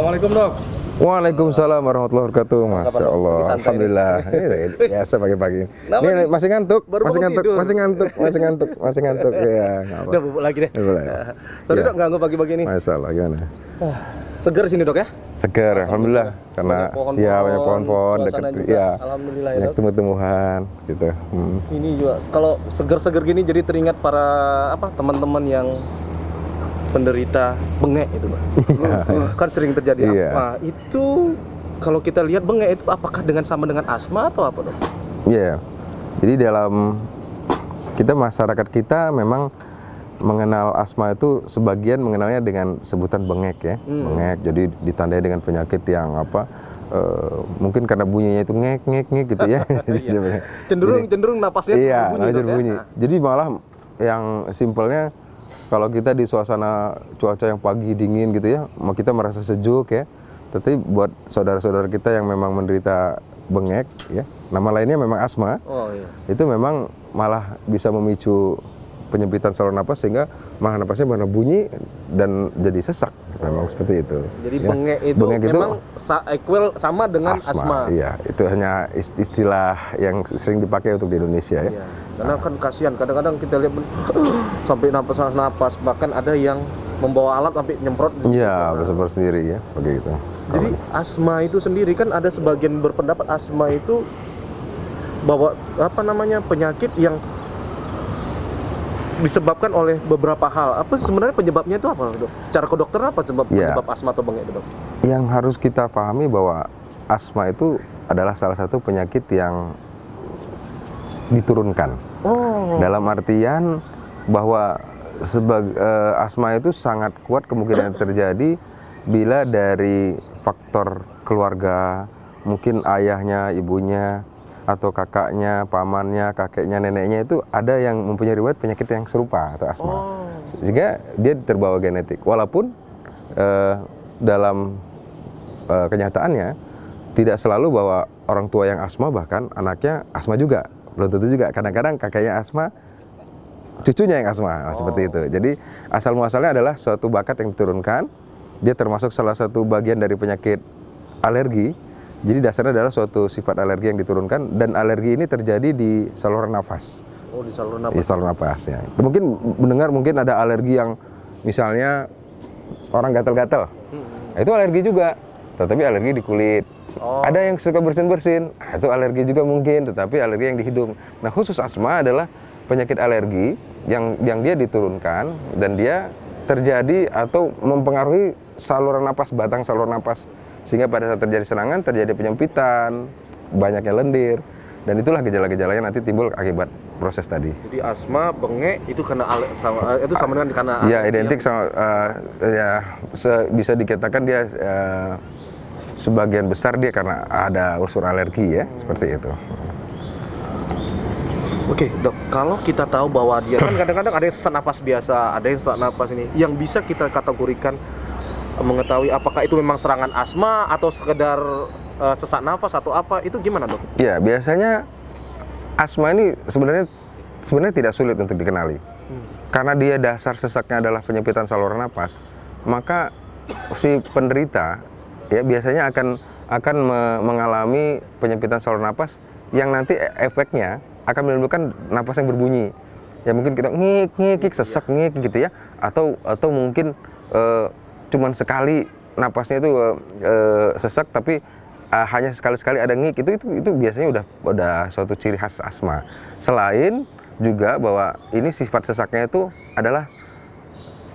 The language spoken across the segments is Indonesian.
Assalamualaikum dok. Waalaikumsalam warahmatullahi wabarakatuh. Masya? Allah. Alhamdulillah. Ini biasa pagi-pagi. Ini nih? masih ngantuk, masih ngantuk, masih ngantuk, masih ngantuk, masih ngantuk. Ya. Udah bubuk lagi deh. Boleh. Sorry Ya. dok ganggu pagi-pagi nih. Masya Allah, gimana? Seger sini dok ya. Seger, Alhamdulillah. Karena Banyak ya banyak pohon-pohon dekat, juga. ya. Alhamdulillah ya, tumbuh-tumbuhan, gitu. Hmm. Ini juga kalau seger-seger gini jadi teringat para apa teman-teman yang penderita bengek itu pak. kan sering terjadi. Iya. Nah itu kalau kita lihat bengek itu apakah dengan sama dengan asma atau apa dok? Iya. Jadi dalam kita masyarakat kita memang mengenal asma itu sebagian mengenalnya dengan sebutan bengek ya, Hmm. bengek. Jadi ditandai dengan penyakit yang apa? eh, mungkin karena bunyinya itu ngek ngek ngek gitu ya. Jadi bengek. Cenderung cenderung napasnya iya, Dok, ya? berbunyi. Nah, Jadi malah yang simpelnya kalau kita di suasana cuaca yang pagi dingin gitu ya, kita merasa sejuk ya. Tapi buat saudara-saudara kita yang memang menderita bengek ya, nama lainnya memang asma Oh iya. itu memang malah bisa memicu penyempitan saluran napas sehingga malah napasnya malah bunyi dan jadi sesak memang seperti itu Jadi ya. bengek itu Bengek memang sa equal sama dengan asma. iya itu hanya ist- istilah yang sering dipakai untuk di Indonesia ya Iya. Karena kan kasihan kadang-kadang kita lihat sampai napas bahkan ada yang membawa alat sampai nyemprot. iya bersumber sendiri ya begitu Jadi asma itu sendiri kan ada sebagian berpendapat asma itu bahwa apa namanya penyakit yang disebabkan oleh beberapa hal. Apa sebenarnya penyebabnya itu apa, Dok? Cara ke dokter apa sebab Iya. penyebab asma atau bengek Dok? yang harus kita pahami bahwa asma itu adalah salah satu penyakit yang diturunkan Oh. dalam artian bahwa sebagai asma itu sangat kuat kemungkinan terjadi bila dari faktor keluarga mungkin ayahnya ibunya atau kakaknya pamannya kakeknya neneknya itu ada yang mempunyai riwayat penyakit yang serupa atau asma. Oh. sehingga dia terbawa genetik. Walaupun eh, dalam eh, kenyataannya tidak selalu bahwa orang tua yang asma bahkan anaknya asma juga. Belum tentu juga. Kadang-kadang kakeknya asma cucunya yang asma. Nah, seperti itu. Jadi asal muasalnya adalah suatu bakat yang diturunkan. Dia termasuk salah satu bagian dari penyakit alergi jadi dasarnya adalah suatu sifat alergi yang diturunkan dan alergi ini terjadi di saluran nafas Oh, di saluran di nafas. saluran nafas ya. Mungkin mendengar mungkin ada alergi yang misalnya orang gatal-gatal. Nah, Itu alergi juga, tetapi alergi di kulit. Oh. Ada yang suka bersin-bersin, nah, itu alergi juga mungkin, tetapi alergi yang di hidung. Nah, khusus asma adalah penyakit alergi yang yang dia diturunkan dan dia terjadi atau mempengaruhi saluran napas, batang saluran napas sehingga pada saat terjadi serangan terjadi penyempitan, banyaknya lendir dan itulah gejala-gejalanya nanti timbul akibat proses tadi. Jadi asma, bengek itu karena sama eh, itu sama dengan karena Ya identik yang- sama eh, ya bisa dikatakan dia eh, sebagian besar dia karena ada unsur alergi ya seperti itu. Oke, dok. Kalau kita tahu bahwa dia kan kadang-kadang ada yang sesak napas biasa, ada yang sesak napas ini, yang bisa kita kategorikan mengetahui apakah itu memang serangan asma atau sekedar eh, sesak nafas atau apa, itu gimana dok? Ya biasanya asma ini sebenarnya sebenarnya tidak sulit untuk dikenali. Karena dia dasar sesaknya adalah penyempitan saluran napas maka si penderita ya biasanya akan akan me- mengalami penyempitan saluran napas yang nanti e- efeknya akan menimbulkan napas yang berbunyi. Ya mungkin kita ngik ngik ngik, sesak ngik gitu ya atau atau mungkin eh, cuman sekali napasnya itu eh, eh, sesak tapi eh, hanya sekali-sekali ada ngik itu itu itu biasanya udah udah suatu ciri khas asma. Selain juga bahwa ini sifat sesaknya itu adalah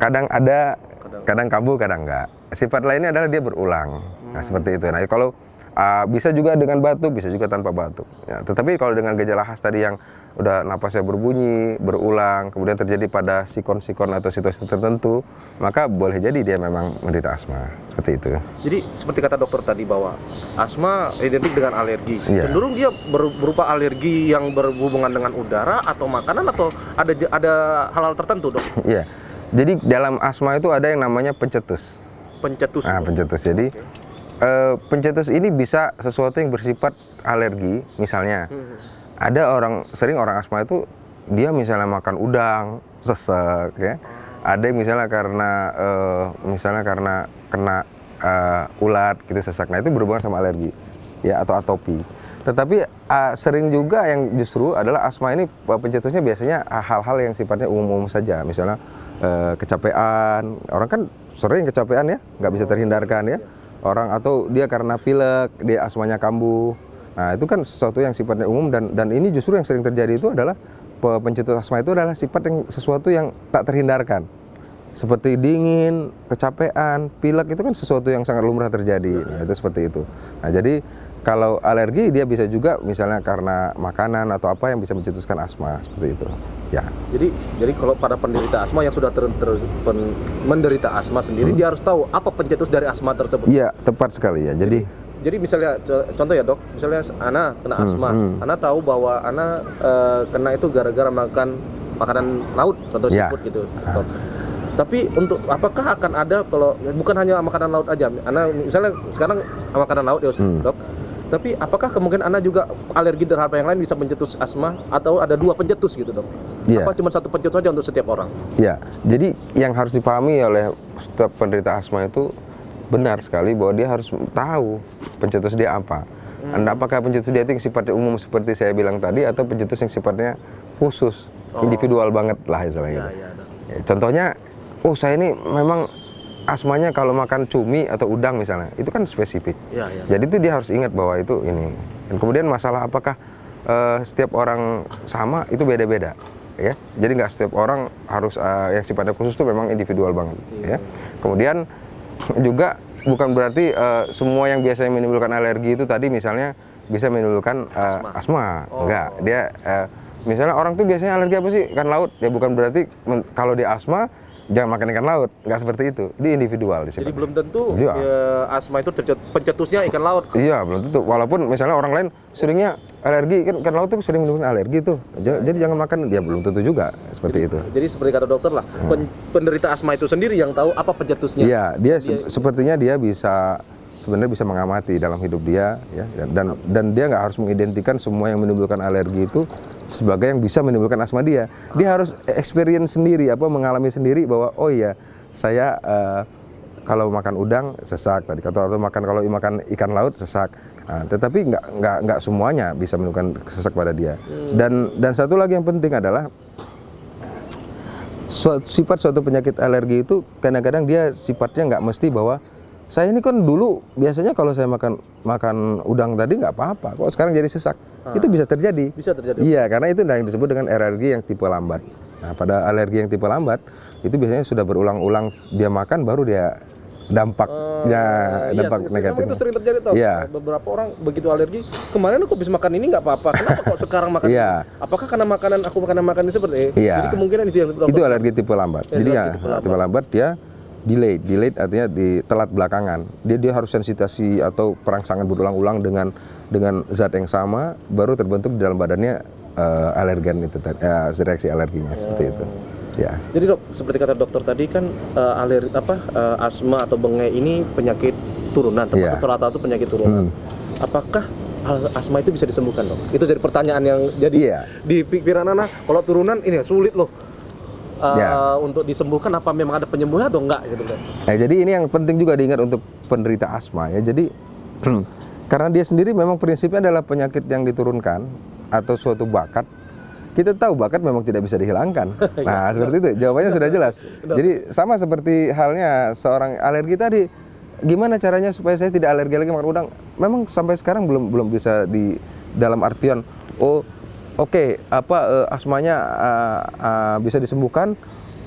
kadang ada kadang kambuh kadang enggak sifat lainnya adalah dia berulang. Nah seperti itu. Nah kalau uh, bisa juga dengan batuk bisa juga tanpa batuk ya, tetapi kalau dengan gejala khas tadi yang udah napasnya berbunyi berulang kemudian terjadi pada sikon-sikon atau situasi tertentu maka boleh jadi dia memang menderita asma seperti itu Jadi seperti kata dokter tadi bahwa asma identik dengan alergi. Iya. Cenderung dia ber- berupa alergi yang berhubungan dengan udara atau makanan atau ada ada hal-hal tertentu dok? Iya. Jadi dalam asma itu ada yang namanya pencetus. Pencetus. Nah, pencetus. Jadi Oke. Eh, pencetus ini bisa sesuatu yang bersifat alergi, misalnya Hmm. ada orang sering orang asma itu dia misalnya makan udang, sesek ya. Ada yang misalnya karena eh, misalnya karena kena uh, ulat gitu sesak. Nah itu berhubungan sama alergi ya atau atopi. Tetapi uh, sering juga yang justru adalah asma ini uh, pencetusnya biasanya uh, hal-hal yang sifatnya umum-umum saja. Misalnya uh, kecapean. Orang kan sering kecapean ya, nggak bisa terhindarkan ya. Orang atau dia karena pilek, dia asmanya kambuh. Nah itu kan sesuatu yang sifatnya umum dan dan ini justru yang sering terjadi itu adalah pe- pencetus asma itu adalah sifat yang sesuatu yang tak terhindarkan. Seperti dingin, kecapean, pilek itu kan sesuatu yang sangat lumrah terjadi. Nah, itu seperti itu. Nah, jadi kalau alergi dia bisa juga misalnya karena makanan atau apa yang bisa mencetuskan asma seperti itu. Ya. Jadi jadi kalau pada penderita asma yang sudah ter, ter- pen- menderita asma sendiri dia harus tahu apa pencetus dari asma tersebut. Iya, tepat sekali ya. Jadi Jadi misalnya co- contoh ya dok, misalnya Ana kena asma, hmm. Ana tahu bahwa Ana eh, kena itu gara-gara makan makanan laut, contoh Ya. seafood gitu. Tapi untuk apakah akan ada kalau bukan hanya makanan laut aja, Ana misalnya sekarang makanan laut ya Hmm. dok. Tapi apakah kemungkinan Ana juga alergi terhadap yang lain bisa mencetus asma atau ada dua pencetus gitu dok? Iya. Apa cuma satu pencetus saja untuk setiap orang? Ya, jadi yang harus dipahami oleh setiap penderita asma itu benar sekali bahwa dia harus tahu pencetus dia apa. Hmm. Anda apakah pencetus dia itu yang sifatnya umum seperti saya bilang tadi atau pencetus yang sifatnya khusus, individual banget lah istilahnya. Ya, gitu. ya, dok. Ya, Contohnya, oh saya ini memang asmanya kalau makan cumi atau udang misalnya, itu kan spesifik. Ya, ya. Jadi itu dia harus ingat bahwa itu ini. Dan kemudian masalah apakah eh, setiap orang sama itu beda-beda, ya. Jadi nggak setiap orang harus eh, yang sifatnya khusus itu memang individual banget, ya. Kemudian juga bukan berarti eh, semua yang biasanya menimbulkan alergi itu tadi misalnya bisa menimbulkan eh, Asma. asma. Oh. Enggak, dia eh, misalnya orang tuh biasanya alergi apa sih? Ikan laut. Ya bukan berarti kalau dia asma jangan makan ikan laut. Nggak seperti itu. Dia individual di Jadi belum tentu Iya. ya, asma itu pencetusnya ikan laut. Iya, belum tentu. Walaupun misalnya orang lain seringnya alergi kan ikan laut tuh sering menimbulkan alergi tuh. Ja- Jadi jangan makan. Ya belum tentu juga seperti itu. Jadi seperti kata dokter lah, pen- penderita asma itu sendiri yang tahu apa pencetusnya. Hmm. Iya, dia se- sepertinya dia bisa sebenarnya bisa mengamati dalam hidup dia ya dan dan, dan dia nggak harus mengidentikan semua yang menimbulkan alergi itu sebagai yang bisa menimbulkan asma dia. Dia harus experience sendiri apa mengalami sendiri bahwa oh iya saya eh, kalau makan udang sesak tadi atau atau makan kalau makan ikan laut sesak. Nah, tetapi nggak nggak nggak semuanya bisa menimbulkan sesak pada dia. Dan dan satu lagi yang penting adalah sifat suatu penyakit alergi itu kadang-kadang dia sifatnya nggak mesti bahwa saya ini kan dulu biasanya kalau saya makan makan udang tadi nggak apa-apa kok sekarang jadi sesak itu bisa terjadi Bisa terjadi. iya karena itu yang disebut dengan alergi yang tipe lambat nah pada alergi yang tipe lambat itu biasanya sudah berulang-ulang dia makan baru dia dampaknya Iya, dampak se- negatif itu sering terjadi tau. Iya. Beberapa orang begitu alergi, kemarin aku habis makan ini nggak apa-apa. Kenapa kok sekarang makan? Iya. ini? Apakah karena makanan aku makan makan ini seperti? Iya. Jadi kemungkinan itu yang itu alergi tipe lambat. Ya, Jadi ya tipe tipe lambat. dia delayed. Delayed artinya di telat belakangan. Dia dia harus sensitasi atau perangsangan berulang-ulang dengan dengan zat yang sama baru terbentuk di dalam badannya eh, alergen itu tadi, eh, reaksi alerginya seperti itu. Ya. Jadi dok, seperti kata dokter tadi kan eh, aler apa eh, asma atau bengek ini penyakit turunan, termasuk Iya. salah satu penyakit turunan. Apakah al- asma itu bisa disembuhkan dok? Itu jadi pertanyaan yang jadi Iya. di pikiran anak. Kalau turunan ini sulit loh eh, Iya. untuk disembuhkan. Apa memang ada penyembuhan atau enggak gitu kan? Nah, jadi ini yang penting juga diingat untuk penderita asma ya. Jadi karena dia sendiri memang prinsipnya adalah penyakit yang diturunkan atau suatu bakat. Kita tahu bakat memang tidak bisa dihilangkan. Nah, seperti itu. Jawabannya sudah jelas. Jadi sama seperti halnya seorang alergi tadi. Gimana caranya supaya saya tidak alergi lagi makan udang? Memang sampai sekarang belum belum bisa di dalam artian oh oke apa eh, asmanya eh, eh, bisa disembuhkan?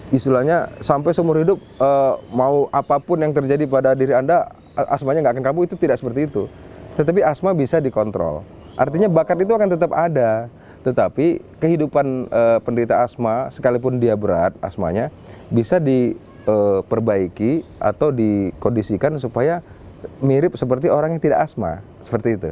Istilahnya sampai seumur hidup eh, mau apa pun yang terjadi pada diri anda asmanya nggak akan kambuh. Itu tidak seperti itu. Tetapi asma bisa dikontrol. Artinya bakat itu akan tetap ada. Tetapi kehidupan eh, penderita asma sekalipun dia berat asmanya bisa diperbaiki atau dikondisikan supaya mirip seperti orang yang tidak asma. Seperti itu.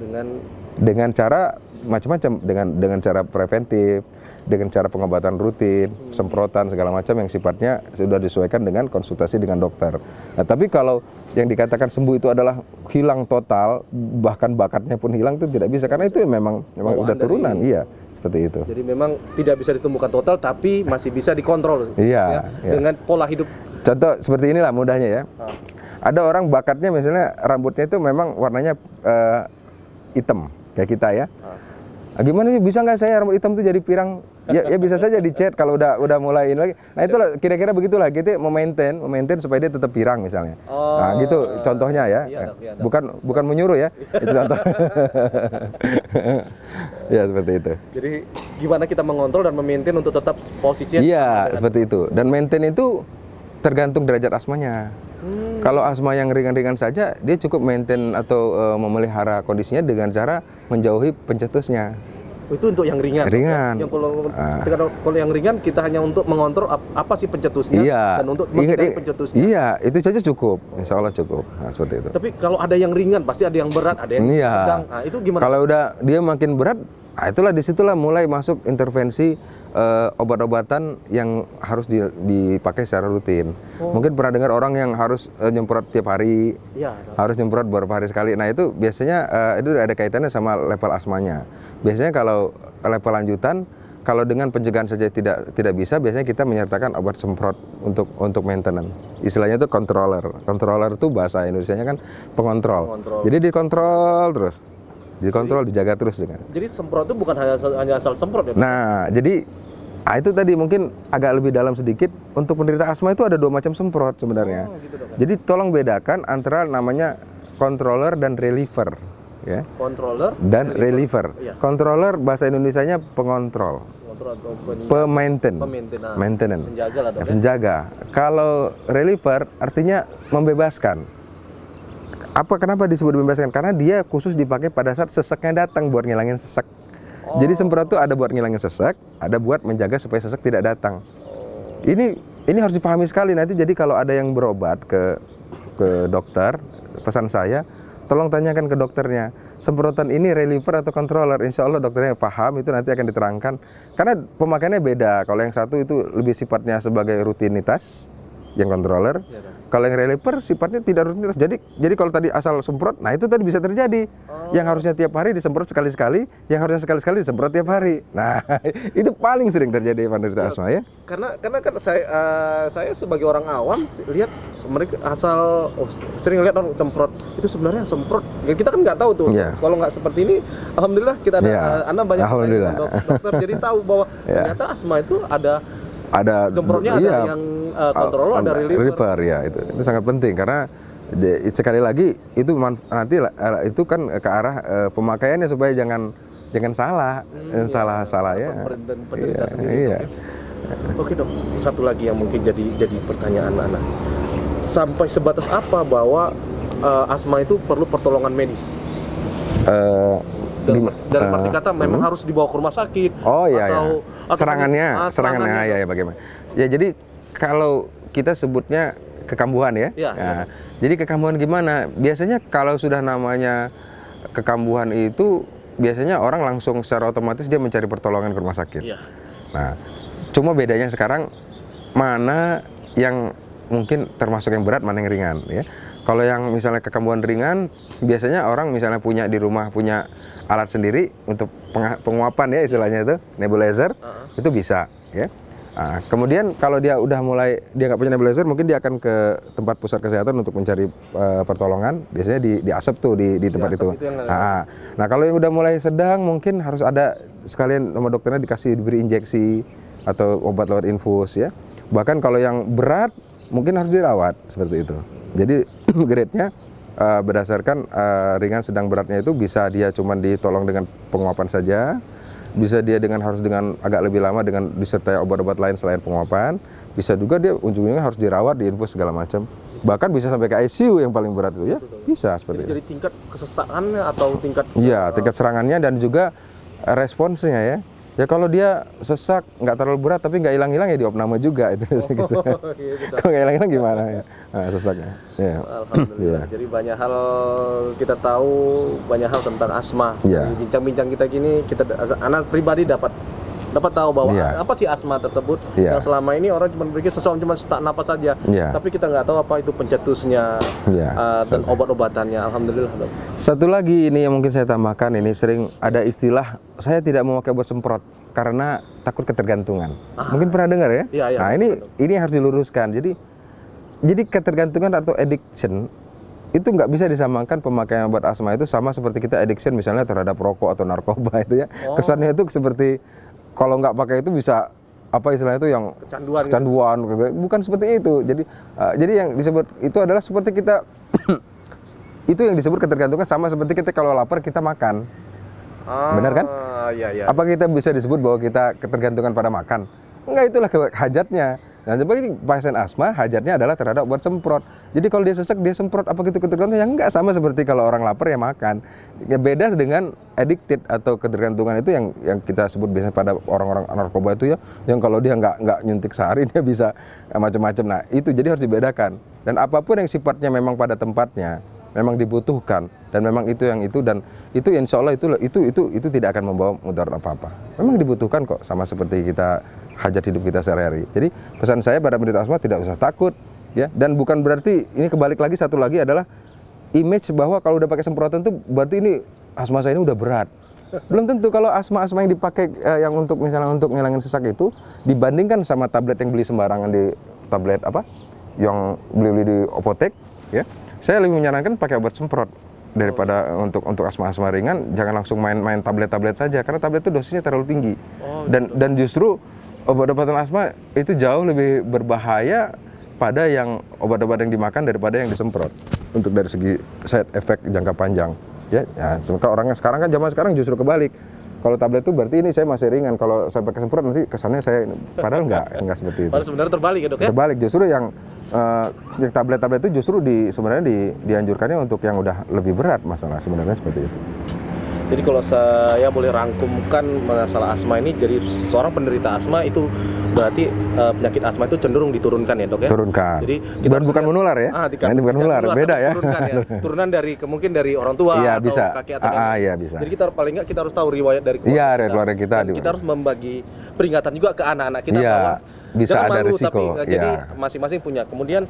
Dengan dengan cara macam-macam dengan dengan cara preventif dengan cara pengobatan rutin semprotan segala macam yang sifatnya sudah disesuaikan dengan konsultasi dengan dokter. Nah tapi kalau yang dikatakan sembuh itu adalah hilang total bahkan bakatnya pun hilang itu tidak bisa karena itu memang memang Bawaan udah dari- turunan iya seperti itu. jadi memang tidak bisa ditemukan total tapi masih bisa dikontrol Iya, ya, iya. dengan pola hidup Contoh seperti inilah mudahnya ya. Ada orang bakatnya misalnya rambutnya itu memang warnanya eh, hitam kayak kita ya. Ah, gimana sih bisa nggak saya rambut hitam tuh jadi pirang? Ya, ya bisa saja dicat kalau udah udah mulai ini lagi. Nah itulah kira-kira begitulah kita memaintain, memaintain supaya dia tetap pirang misalnya. Nah gitu contohnya ya. Iya, iya, dok. bukan bukan menyuruh ya. itu contoh. ya seperti itu. Jadi gimana kita mengontrol dan memaintain untuk tetap posisinya Iya, seperti itu. Dan maintain itu tergantung derajat asmanya. Hmm. Kalau asma yang ringan-ringan saja, dia cukup maintain atau eh, memelihara kondisinya dengan cara menjauhi pencetusnya. itu untuk yang ringan. Ringan. Yang kalau Ah. ketika- kalau yang ringan kita hanya untuk mengontrol ap- apa sih pencetusnya Iya. dan untuk menghindari pencetusnya. Iya, itu saja cukup. Insya Allah cukup. Nah, seperti itu. Tapi kalau ada yang ringan pasti ada yang berat, ada yang Iya. sedang. Nah, itu gimana? Kalau udah dia makin berat, nah itulah di situlah mulai masuk intervensi eh, obat-obatan yang harus di- dipakai secara rutin. Oh. Mungkin pernah dengar orang yang harus eh, nyemprot tiap hari, dok. harus nyemprot beberapa hari sekali. Nah itu biasanya eh, itu ada kaitannya sama level asmanya. Biasanya kalau level lanjutan, kalau dengan pencegahan saja tidak tidak bisa, biasanya kita menyertakan obat semprot untuk untuk maintenance. Istilahnya itu controller. Controller itu bahasa Indonesianya kan pengontrol. Pengontrol. Jadi dikontrol terus, dikontrol, dijaga terus dengan. Jadi semprot itu bukan hanya hanya asal semprot ya. Nah, jadi ah, itu tadi mungkin agak lebih dalam sedikit. Untuk penderita asma itu ada dua macam semprot sebenarnya. Oh, gitu, dok. Jadi tolong bedakan antara namanya controller dan reliever, ya. Controller Dan reliever. Iya. Controller bahasa Indonesianya pengontrol, atau pen- pemainten, pemainten, nah, maintenance, penjaga lah Ya, ya. penjaga. Kalau reliever artinya membebaskan. Apa kenapa disebut membebaskan? Karena dia khusus dipakai pada saat seseknya datang buat ngilangin sesek. Jadi semprot itu ada buat ngilangin sesek, ada buat menjaga supaya sesek tidak datang. Ini ini harus dipahami sekali nanti. Jadi kalau ada yang berobat ke ke dokter, pesan saya, tolong tanyakan ke dokternya. Semprotan ini reliever atau controller? Insya Allah dokternya paham itu nanti akan diterangkan. Karena pemakaiannya beda. Kalau yang satu itu lebih sifatnya sebagai rutinitas, yang controller. Dok. Kalau yang reliever sifatnya tidak rutinitas. Jadi jadi kalau tadi asal semprot, nah itu tadi bisa terjadi. Yang harusnya tiap hari disemprot sekali-sekali, yang harusnya sekali-sekali disemprot tiap hari. Nah, itu paling sering terjadi penderita asma ya. Karena karena kan saya eh, saya sebagai orang awam lihat mereka asal oh, sering lihat orang semprot itu sebenarnya semprot. Ya, kita kan nggak tahu tuh. Iya. Kalau nggak seperti ini, alhamdulillah kita ada Iya. eh, anda banyak Alhamdulillah. dokter jadi tahu bahwa Iya. ternyata asma itu ada ada Semprotnya ada iya, yang, uh, controller, ada reliever. ya itu itu sangat penting karena sekali lagi itu nanti eh, itu kan ke arah eh, pemakaiannya supaya jangan jangan salah Eh, salah salah ya pemerintah- penderita iya, sendiri, iya. ya. Oke dok, satu lagi yang mungkin jadi jadi pertanyaan anak. Sampai sebatas apa bahwa uh, asma itu perlu pertolongan medis? Eh, Dalam, di- dalam eh, arti kata memang harus dibawa ke rumah sakit. Oh iya atau, ya. atau Serangannya, Ah, serangannya ya, ya bagaimana? Ya jadi kalau kita sebutnya kekambuhan ya. Iya, Nah, Jadi kekambuhan gimana? Biasanya kalau sudah namanya kekambuhan itu biasanya orang langsung secara otomatis dia mencari pertolongan ke rumah sakit. Iya. Nah, cuma bedanya sekarang mana yang mungkin termasuk yang berat, mana yang ringan ya. Kalau yang misalnya kekambuhan ringan, biasanya orang misalnya punya di rumah punya alat sendiri untuk penguapan ya istilahnya itu nebulizer, Uh-uh. itu bisa ya. Nah, kemudian kalau dia udah mulai dia nggak punya nebulizer, mungkin dia akan ke tempat pusat kesehatan untuk mencari eh, pertolongan. Biasanya di di asap tuh di, di tempat asap itu. itu yang nggak- Nah, nah kalau yang udah mulai sedang mungkin harus ada sekalian sama dokternya dikasih diberi injeksi atau obat lewat infus ya. Bahkan kalau yang berat mungkin harus dirawat seperti itu. Jadi grade-nya eh, berdasarkan eh, ringan sedang beratnya itu bisa dia cuman ditolong dengan penguapan saja, bisa dia dengan harus dengan agak lebih lama dengan disertai obat-obat lain selain penguapan, bisa juga dia ujung-ujungnya harus dirawat, diinfus segala macam. Bahkan bisa sampai ke ICU yang paling berat itu ya. Bisa seperti itu. Jadi tingkat kesesakannya atau tingkat Iya, tingkat serangannya dan juga eh, responsnya ya. Ya kalau dia sesak nggak terlalu berat tapi nggak hilang-hilang ya diopname juga itu gitu. Oh, iya, betul. kalau nggak hilang-hilang gimana ya? Nah, sesaknya. Ya. Alhamdulillah. Iya. Jadi banyak hal kita tahu banyak hal tentang asma. Di Bincang-bincang kita gini, kita anak pribadi dapat dapat tahu bahwa Iya. apa sih asma tersebut. Iya. Yang selama ini orang cuma berpikir seseorang cuma sesak napas saja. Iya. Tapi kita nggak tahu apa itu pencetusnya Iya, uh, dan betul. obat-obatannya. Alhamdulillah. dok. Satu lagi ini yang mungkin saya tambahkan ini sering ada istilah saya tidak mau pakai obat semprot karena takut ketergantungan. Mungkin pernah dengar ya? Iya, iya, nah betul, ini ini harus diluruskan. Jadi jadi ketergantungan atau addiction itu nggak bisa disamakan pemakaian obat asma itu sama seperti kita addiction misalnya terhadap rokok atau narkoba itu ya. Oh. Kesannya itu seperti kalau nggak pakai itu bisa apa istilahnya itu yang Kecanduan gitu. kecanduan bukan seperti itu. Jadi uh, jadi yang disebut itu adalah seperti kita itu yang disebut ketergantungan sama seperti kita kalau lapar kita makan. Ah, Benar kan? Iya, iya. Apa kita bisa disebut bahwa kita ketergantungan pada makan? Enggak, itulah hajatnya. Nah, sebagai pasien asma, hajatnya adalah terhadap obat semprot. Jadi kalau dia sesak, dia semprot. Apa itu ketergantungan? Ya enggak, sama seperti kalau orang lapar ya makan. Ya beda dengan addicted atau ketergantungan itu yang yang kita sebut biasanya pada orang-orang narkoba itu ya, yang kalau dia nggak nggak nyuntik sehari dia bisa eh, macam-macam. Nah, itu jadi harus dibedakan. Dan apa pun yang sifatnya memang pada tempatnya, memang dibutuhkan dan memang itu yang itu dan itu insya Allah itu itu itu itu tidak akan membawa mudarat apa apa memang dibutuhkan kok sama seperti kita hajat hidup kita sehari-hari. Jadi pesan saya pada penderita asma tidak usah takut ya. Dan bukan berarti ini kebalik lagi satu lagi adalah image bahwa kalau udah pakai semprotan itu berarti ini asma saya ini udah berat. Belum tentu kalau asma-asma yang dipakai eh, yang untuk misalnya untuk ngilangin sesak itu dibandingkan sama tablet yang beli sembarangan di tablet apa yang beli-beli di apotek ya. Saya lebih menyarankan pakai obat semprot daripada untuk untuk asma-asma ringan. Jangan langsung main-main tablet-tablet saja karena tablet itu dosisnya terlalu tinggi. Oh, dan dan justru obat-obatan asma itu jauh lebih berbahaya pada yang obat-obat yang dimakan daripada yang disemprot. Untuk dari segi side effect jangka panjang. Ya, ya maka orangnya sekarang kan zaman sekarang justru kebalik. Kalau tablet itu berarti ini saya masih ringan. Kalau saya pakai semprot nanti kesannya saya padahal enggak enggak seperti itu. Padahal sebenarnya terbalik ya dok ya? Terbalik. Justru yang eh, yang tablet-tablet itu justru di sebenarnya di, dianjurkannya untuk yang udah lebih berat masalah sebenarnya seperti itu. Jadi kalau saya boleh rangkumkan masalah asma ini, jadi seorang penderita asma itu berarti eh, penyakit asma itu cenderung diturunkan ya dok ya? Turunkan. Jadi bukan harus bukan lihat- menular ya. Ah, Nah, ini bukan menular, beda ya. Turunkan ya. Turunan dari mungkin dari orang tua Iya, atau bisa. kakek atau Ah, iya, bisa. Jadi kita paling nggak kita harus tahu riwayat dari Iya, dari keluarga kita Dan di kita mana. harus membagi peringatan juga ke anak-anak kita Iya, bahwa bisa jangan ada malu, risiko, Tapi, eh, jadi iya. masing-masing punya. Kemudian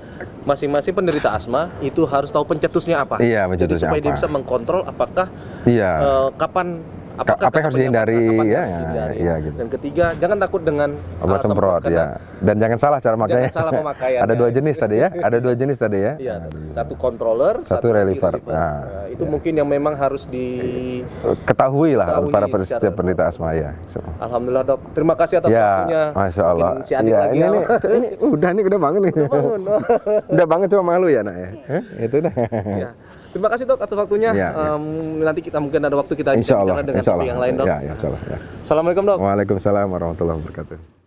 masing-masing penderita asma itu harus tahu pencetusnya apa. Iya, Jadi pencetusnya supaya dia apa. bisa mengkontrol apakah Iya. eh, kapan apakah apa yang harus dihindari, ya, ya, iya, gitu. Dan ketiga, jangan takut dengan Obat alat semprot ya. Dan jangan salah cara makanya. salah pemakaiannya. Ada dua jenis tadi ya. Ada dua jenis tadi ya. Iya, Nah, satu controller, Satu lagi reliever. Nah, Nah, itu mungkin yang memang harus di Ketahui lah Ketahui para setiap penderita asma ya. So. Alhamdulillah dok. Terima kasih atas Ya, waktunya. masya Allah. Iya, lagi ini, ya. ini, ini udah nih udah bangun nih. bangun. udah bangun cuma malu ya nak ya. Hah? Itu dah. Ya. Terima kasih dok atas waktunya. Ya, ya. Em, nanti kita mungkin ada waktu kita Insya Allah. bicara dengan Insya topik Allah. yang lain dok. Ya, ya, insya Allah. Ya. Assalamualaikum dok. Waalaikumsalam warahmatullahi wabarakatuh.